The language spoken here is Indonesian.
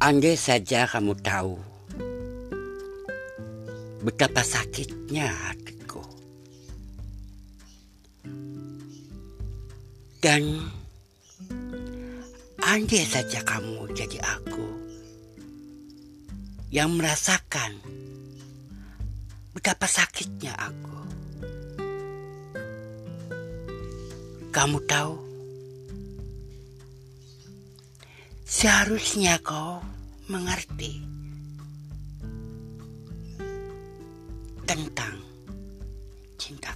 Andai saja kamu tahu betapa sakitnya hatiku. Dan andai saja kamu jadi aku yang merasakan betapa sakitnya aku. Kamu tahu, seharusnya kau mengerti tentang cinta